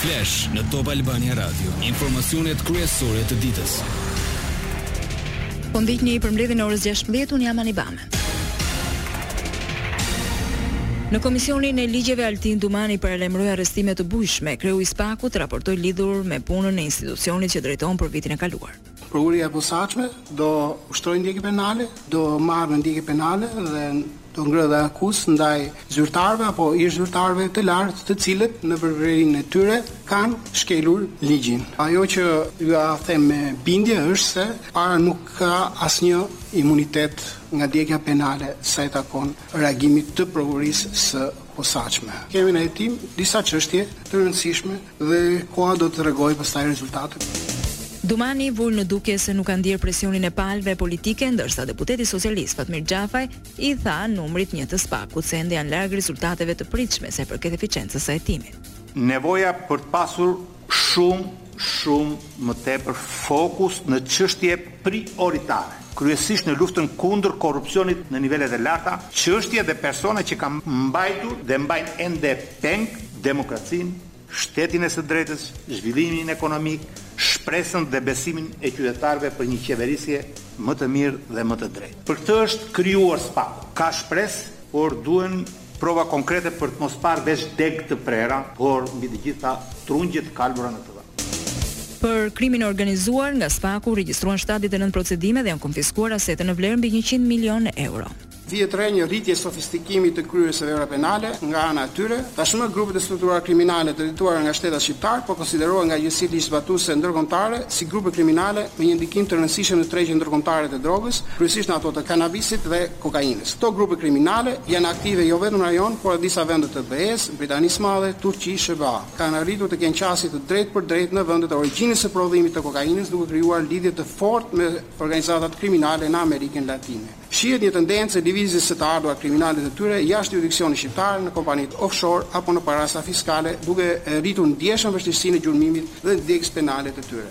Flash në Top Albania Radio, informacionet kryesore të ditës. Po ndiqni përmbledhjen e orës 16 unë jam Ani Bame. Në Komisionin e Ligjeve Altin Dumani paralajmëroi arrestime të bujshme. Kreu i SPAK-ut raportoi lidhur me punën e institucionit që drejton për vitin e kaluar. Prokuroria e Posaçme do ushtrojë ndjekje penale, do marrë në ndjekje penale dhe do ngrejë dhe akuzë ndaj zyrtarëve apo ish-zyrtarëve të lartë, të cilët në veprimtarinë e tyre kanë shkelur ligjin. Ajo që jua them me bindje është së pari nuk ka asnjë imunitet nga ndjekja penale sa i takon reagimit të Prokurorisë së Posaçme. Kemi në hetim disa çështje të rëndësishme Dhe koha do të tregojë pastaj rezultatet. Dumani vuri në dukje se nuk ka ndier presionin e palëve politike, ndërsa deputeti socialist Fatmir Xhafaj i tha numrit një të SPAK-ut se ende janë larg rezultateve të pritshme sa i përket efiçencës së hetimit. Nevoja për të pasur shumë, shumë më tepër fokus në çështjet prioritare, kryesisht në luftën kundër korrupsionit në nivelet e larta, çështje dhe persona që kanë mbajtur dhe mbajnë ende peng demokracinë, shtetin e së drejtës, zhvillimin ekonomik, shpresën dhe besimin e qytetarëve për një qeverisje më të mirë dhe më të drejtë. Për këtë është krijuar SPAK-u. Ka shpresë, por duhen Prova konkrete për të mos parë veç degë të prera, por mbi të gjitha trungje të kalbura në të. Për krimin e organizuar, nga SPAK-u u regjistruan shtatëdhjetë e nëntë procedime dhe janë konfiskuar asete në vlerë mbi njëqind milionë euro. Vihet re një rritje e sofistikimit të kryerjes së veprave penale nga ana e tyre. Tashmë grupet e strukturuara kriminale të drejtuara nga shtetas shqiptarë po konsiderohen nga agjencitë ligjzbatuese ndërkombëtare si grupe kriminale me një ndikim të rëndësishëm në tregjet ndërkombëtare të drogës, kryesisht në ato të kanabisit dhe kokainës. Këto grupe kriminale janë aktive jo vetëm në rajon, por edhe disa vende të BE-së, Britanisë së Madhe, Turqi, SHBA. Kanë arritur të kenë qasje të drejtpërdrejtë në vendet e origjinës së prodhimit të kokainës, duke krijuar lidhje të fortë me organizatat kriminale në Amerikën Latine. Shihet një tendencë e lëvizjes së të ardhurave kriminale të tyre jashtë juridiksionit shqiptar, në kompanitë offshore apo në parajsa fiskale, duke rritur ndjeshëm vështirësinë e gjurmimit dhe ndjekjes penale të tyre.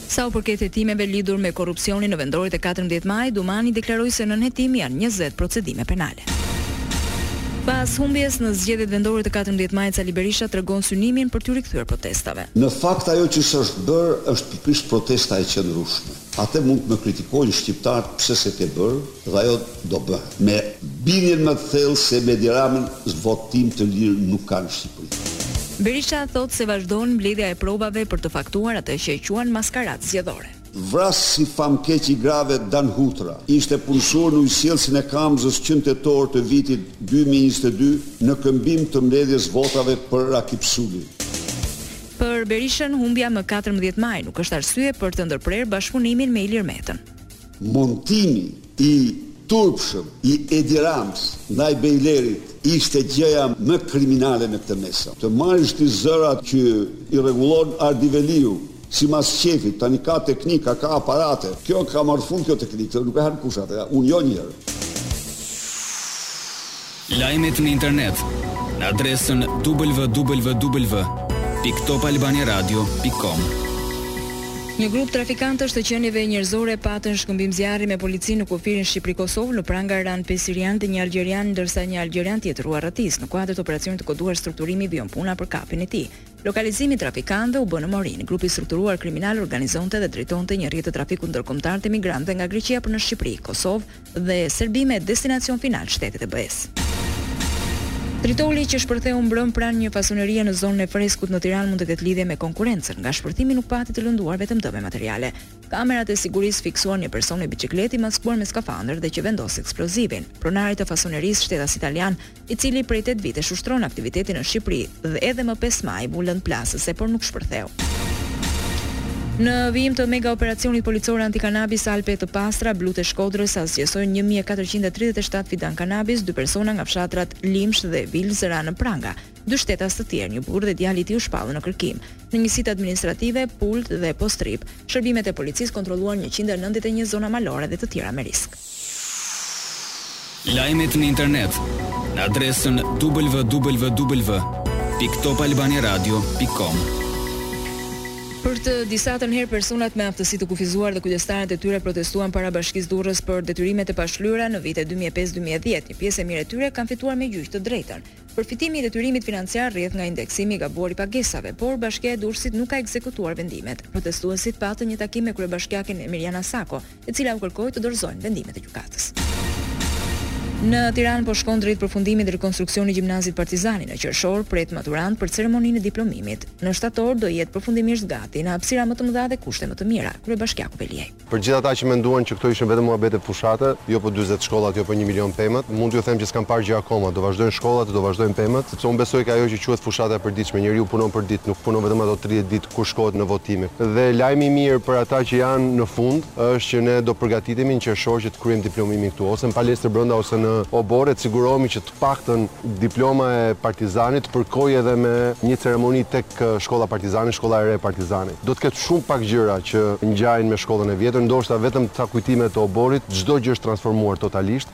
Sa u përket hetimeve lidhur me korrupsionin në vendoret e katërmbëdhjetë majit, Dumani deklaroi se nën hetim janë njëzet procedime penale. Pas humbjes në zgjedhjet vendore të katërmbëdhjetë majit, Sali Berisha tregon synimin për t'iu rikthyer protestave. Në fakt ajo që s'është bërë është pikërisht protesta e qëndrueshme. Atë mund të më kritikojnë shqiptarët pse s'e ke bërë, Dhe ajo do bëhet. Me bindjen më të thellë se me Edi Ramën votim të lirë nuk ka në Shqipëri. Berisha thotë se vazhdon mbledhja e provave për të faktuar atë që e quan maskaratë zgjedhore. Vrasësi famëkeq i grave Dan Hutra, ishte punësuar në ujësjellësin e Kamzës që në tetor të vitit dy mijë e njëzet e dy në këmbim të mbledhjes votave për Rakip Sulin. Për Berishën humbja më katërmbëdhjetë maj nuk është arsye për të ndërprerë bashkëpunimin me Ilir Metën. Montimi i turpshëm i Edi Ramës ndaj Bejlerit ishte gjëja më kriminale në këtë mes. Të marrësh ti zërat që i rregullon Ardi Veliu simas qejfit, tani ka teknika, ka aparate. Kjo ka marrë fund kjo teknikë, nuk e ha kush atë, unë jo njëherë. Lajmet në internet në adresën www.topalbaniaradio.com. Një grup trafikantësh të qenieve njerëzore patën shkëmbim zjarri me policinë në kufirin Shqipëri-Kosovë, në pranga ranë pesë sirianë dhe një algjerian, ndërsa një algjerian tjetër u arratis në kuadër të operacionit të koduar Strukturimi vijon puna për kapjen e tij. Lokalizimi i trafikantëve u bë në Morinë. Grupi i strukturuar kriminal organizonte dhe drejtonte një rrjet të trafikut ndërkombëtar të emigrantëve nga Greqia për në Shqipëri, Kosovë, dhe Serbi me destinacion final shtetet e BE-së. Tritoli që shpërtheu mbrëmë pranë një fasonerie në zonën e Freskut në Tiranë mund të ketë lidhje me konkurrencën. Nga shpërthimi nuk pati të lënduar vetëm dëme materiale. Kamerat e sigurisë fiksuan një person me biçikletë i maskuar me skafandër dhe që vendos eksplozivin. Pronarit të fasonerisë, shtetas italian, i cili prej tetë vitesh ushtron aktivitetin në Shqipëri dhe edhe më pesë maj iu vu lëndë plasëse, por nuk shpërtheu. Në vijim të mega operacionit policor antikanabis Alpe të pastra, blutë e Shkodrës asgjësojnë 1437 fidanë kanabis, dy persona nga fshatrat Limsh dhe Vilzë ranë në pranga. Dy shtetas të tjerë, një burrë dhe djali i tij u shpallën në kërkim. Në njësitë administrative, Pult dhe Postribë, shërbimet e policisë kontrolluan 191 zona malore dhe të tjera me risk. Lajmet në internet në adresën www.topalbaniaradio.com. Për të disatën herë personat me aftësi të kufizuar dhe kujdestarët e tyre protestuan para Bashkisë Durrës për detyrimet e pashlyera në vitet dy mijë e pesë dy mijë e dhjetë. Një pjesë e mirë e tyre kanë fituar me gjyq të drejtën. Përfitimi i detyrimit financiar rrjedh nga indeksimi i gabuar i pagesave, por Bashkia e Durrësit nuk ka ekzekutuar vendimet. Protestuesit patën një takim me kryebashkiaken Emiriana Sako, e cila u kërkoi të dorëzojnë vendimet e gjykatës. Në Tiranë po shkon drejt përfundimit rikonstruksioni i gjimnazit Partizani në qershor pret maturantët për ceremoninë e diplomimit. Në shtator do jetë përfundimisht gati në hapësira më të mëdha dhe kushte më të mira, kryebashkiaku Veliaj. Për gjithë ata që menduan që këto ishin vetëm muhabete fushate, jo po dyzet shkollat, jo po një milion pemët, mund t'ju them që s'kanë parë gjë akoma, do vazhdojnë shkollat, do vazhdojnë pemët, sepse unë besoj te ajo që quhet fushata e përditshme, njeriu punon për ditë, nuk punon vetëm ato tridhjetë ditë, kur shkohet në votime. Dhe lajmi i mirë për ata që janë në fund është që ne do përgatitemi në qershor që të kryejmë diplomimin këtu, ose në palestër brenda ose në oborr e të sigurohemi që të paktën diploma e Partizanit të përkojë edhe me një ceremoni tek shkolla Partizani, shkolla e re e Partizanit. Do të ketë shumë pak gjëra që ngjajnë me shkollën e vjetër, ndoshta vetëm ca kujtime të oborrit, çdo gjë është transformuar totalisht.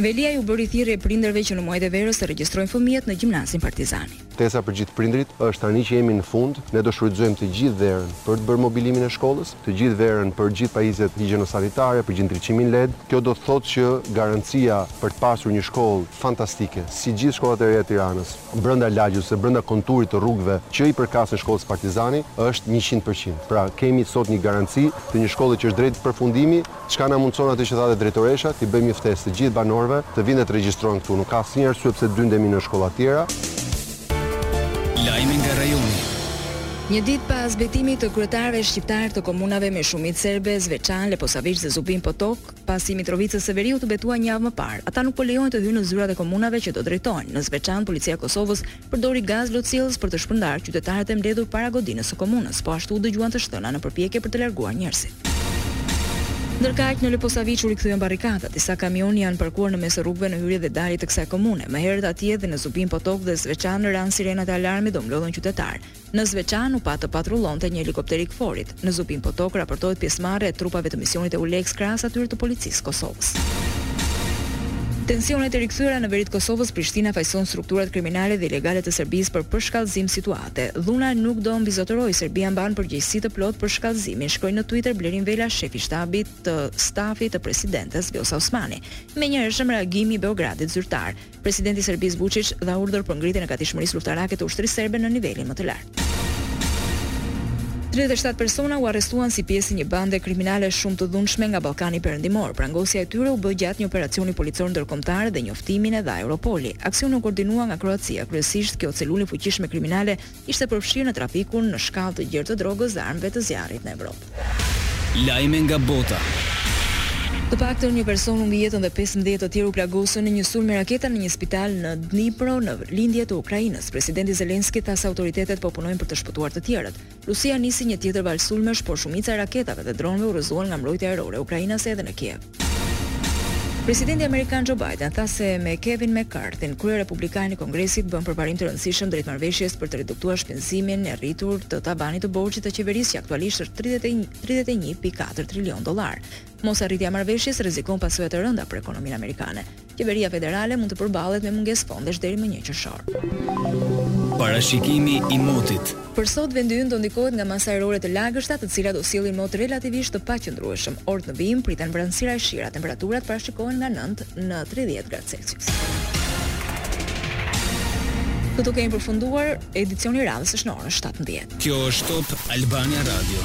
Veliaj u bëri thirrje prindërve që në muajt e verës të regjistrojnë fëmijët në gjimnazin Partizani. Ftesa për gjithë prindërit është tani që jemi në fund, ne do shfrytëzojmë të gjithë verën për të bërë mobilimin e shkollës, të gjithë verën për gjithë pajisjet higjienosanitare, për gjithë ndriçimin led. Kjo do të thotë që garancia për të pasur një shkollë fantastike, si gjithë shkollat e reja të Tiranës, brenda lagjës ose brenda konturit të rrugëve që i përkasin shkollës Partizani, është njëqind për qind. Pra, kemi sot një garanci të një shkolle që është drejt përfundimi, Çka na mundëson atë që tha dhe drejtoresha, t'i bëjmë një ftesë të gjithë banorëve të vijnë dhe të regjistrohen këtu, nuk ka asnjë arsye pse të dyndemi në shkolla tjera. Lajme nga rajoni. Një ditë pas betimit të kryetarëve shqiptarë të komunave me shumicë serbe, Zveçan, Leposaviq dhe Zubin Potok, pasi Mitrovicës së Veriut u betua një javë më parë, ata nuk po lejohen të hyjnë në zyrat e komunave që do drejtojnë. Në Zveçan, Policia e Kosovës përdori gaz lotësjellës për të shpërndarë qytetarët e mbledhur para godinës së komunës, po ashtu u dëgjuan të shtëna në përpjekje për të larguar njerëzit. Ndërkaq, në Leposaviq u rikthyen barrikadat, disa kamionë janë parkuar në mes rrugëve në hyrje dhe dalje të kësaj komune, më herët atje dhe në Zubin Potok dhe Zveçan ranë sirenat e alarmit dhe u mblodhën qytetarë. Në Zveçan u pa të patrullonte një helikopter i KFOR-it. Në Zubin Potok raportohet pjesëmarrja e trupave të misionit EULEX krahas atyre të Policisë së Kosovës. Tensionet e rikthyera në veri të Kosovës, Prishtina fajëson strukturat kriminale dhe ilegale të Serbisë për përshkallëzim situate. Dhuna nuk do mbizotërojë, Serbia mban përgjegjësi të plotë për shkallëzimin, shkroi në Twitter Blerim Vela, shefi i shtabit të stafit të presidentes, Vjosa Osmani. I menjëhershëm reagimi i Beogradit zyrtar. Presidenti i Serbisë Vuçiç dha urdhër për ngritjen e gatishmërisë luftarake të ushtrisë serbe në nivelin më të lartë. Tridhjetë e shtatë persona u arrestuan si pjesë e një bande kriminale shumë të dhunshme nga Ballkani Perëndimor. Prangosja e tyre u bë gjatë një operacioni policor ndërkombëtar dhe njoftimin e dha Europoli. Aksioni u koordinua nga Kroacia, kryesisht kjo celulë e fuqishme kriminale ishte përfshirë në trafikun në shkallë të gjerë të drogës dhe armëve të zjarrit në Evropë. Lajme nga bota. Të paktën një person humbi jetën dhe pesëmbëdhjetë të tjerë u plagosën në një sulm me raketa në një spital në Dnipro, në lindje të Ukrainës. Presidenti Zelensky tha se autoritetet po punojnë për të shpëtuar të tjerët. Rusia nisi një tjetër valë sulmesh, por shumica e raketave dhe dronëve u rrëzuan nga mbrojtja ajrore ukrainase edhe në Kiev. Presidenti amerikan Joe Biden tha se me Kevin McCarthy-n, kryerepublikan i Kongresit, bënë përparim të rëndësishëm drejt marrëveshjes për të reduktuar shpenzimin e rritur të tavanit të borxhit të qeverisë që aktualisht është tridhjetë e një pikë katër trilionë dollarë. Mosarritja e marrëveshjes rrezikon pasoja të rënda për ekonominë amerikane. Qeveria federale mund të përballet me mungesë fondesh deri më një qershor. Parashikimi i motit. Për sot vendi ynë do ndikohet nga masa ajrore të lagështa, të cilat do sjellin mot relativisht të paqëndrueshëm. Orët në vijim priten vranësira e shira, temperaturat parashikohen nga 9 në 30 gradë Celsius. Këtu kemi përfunduar edicioni i radhës është në orën 17. Kjo është Top Albania Radio.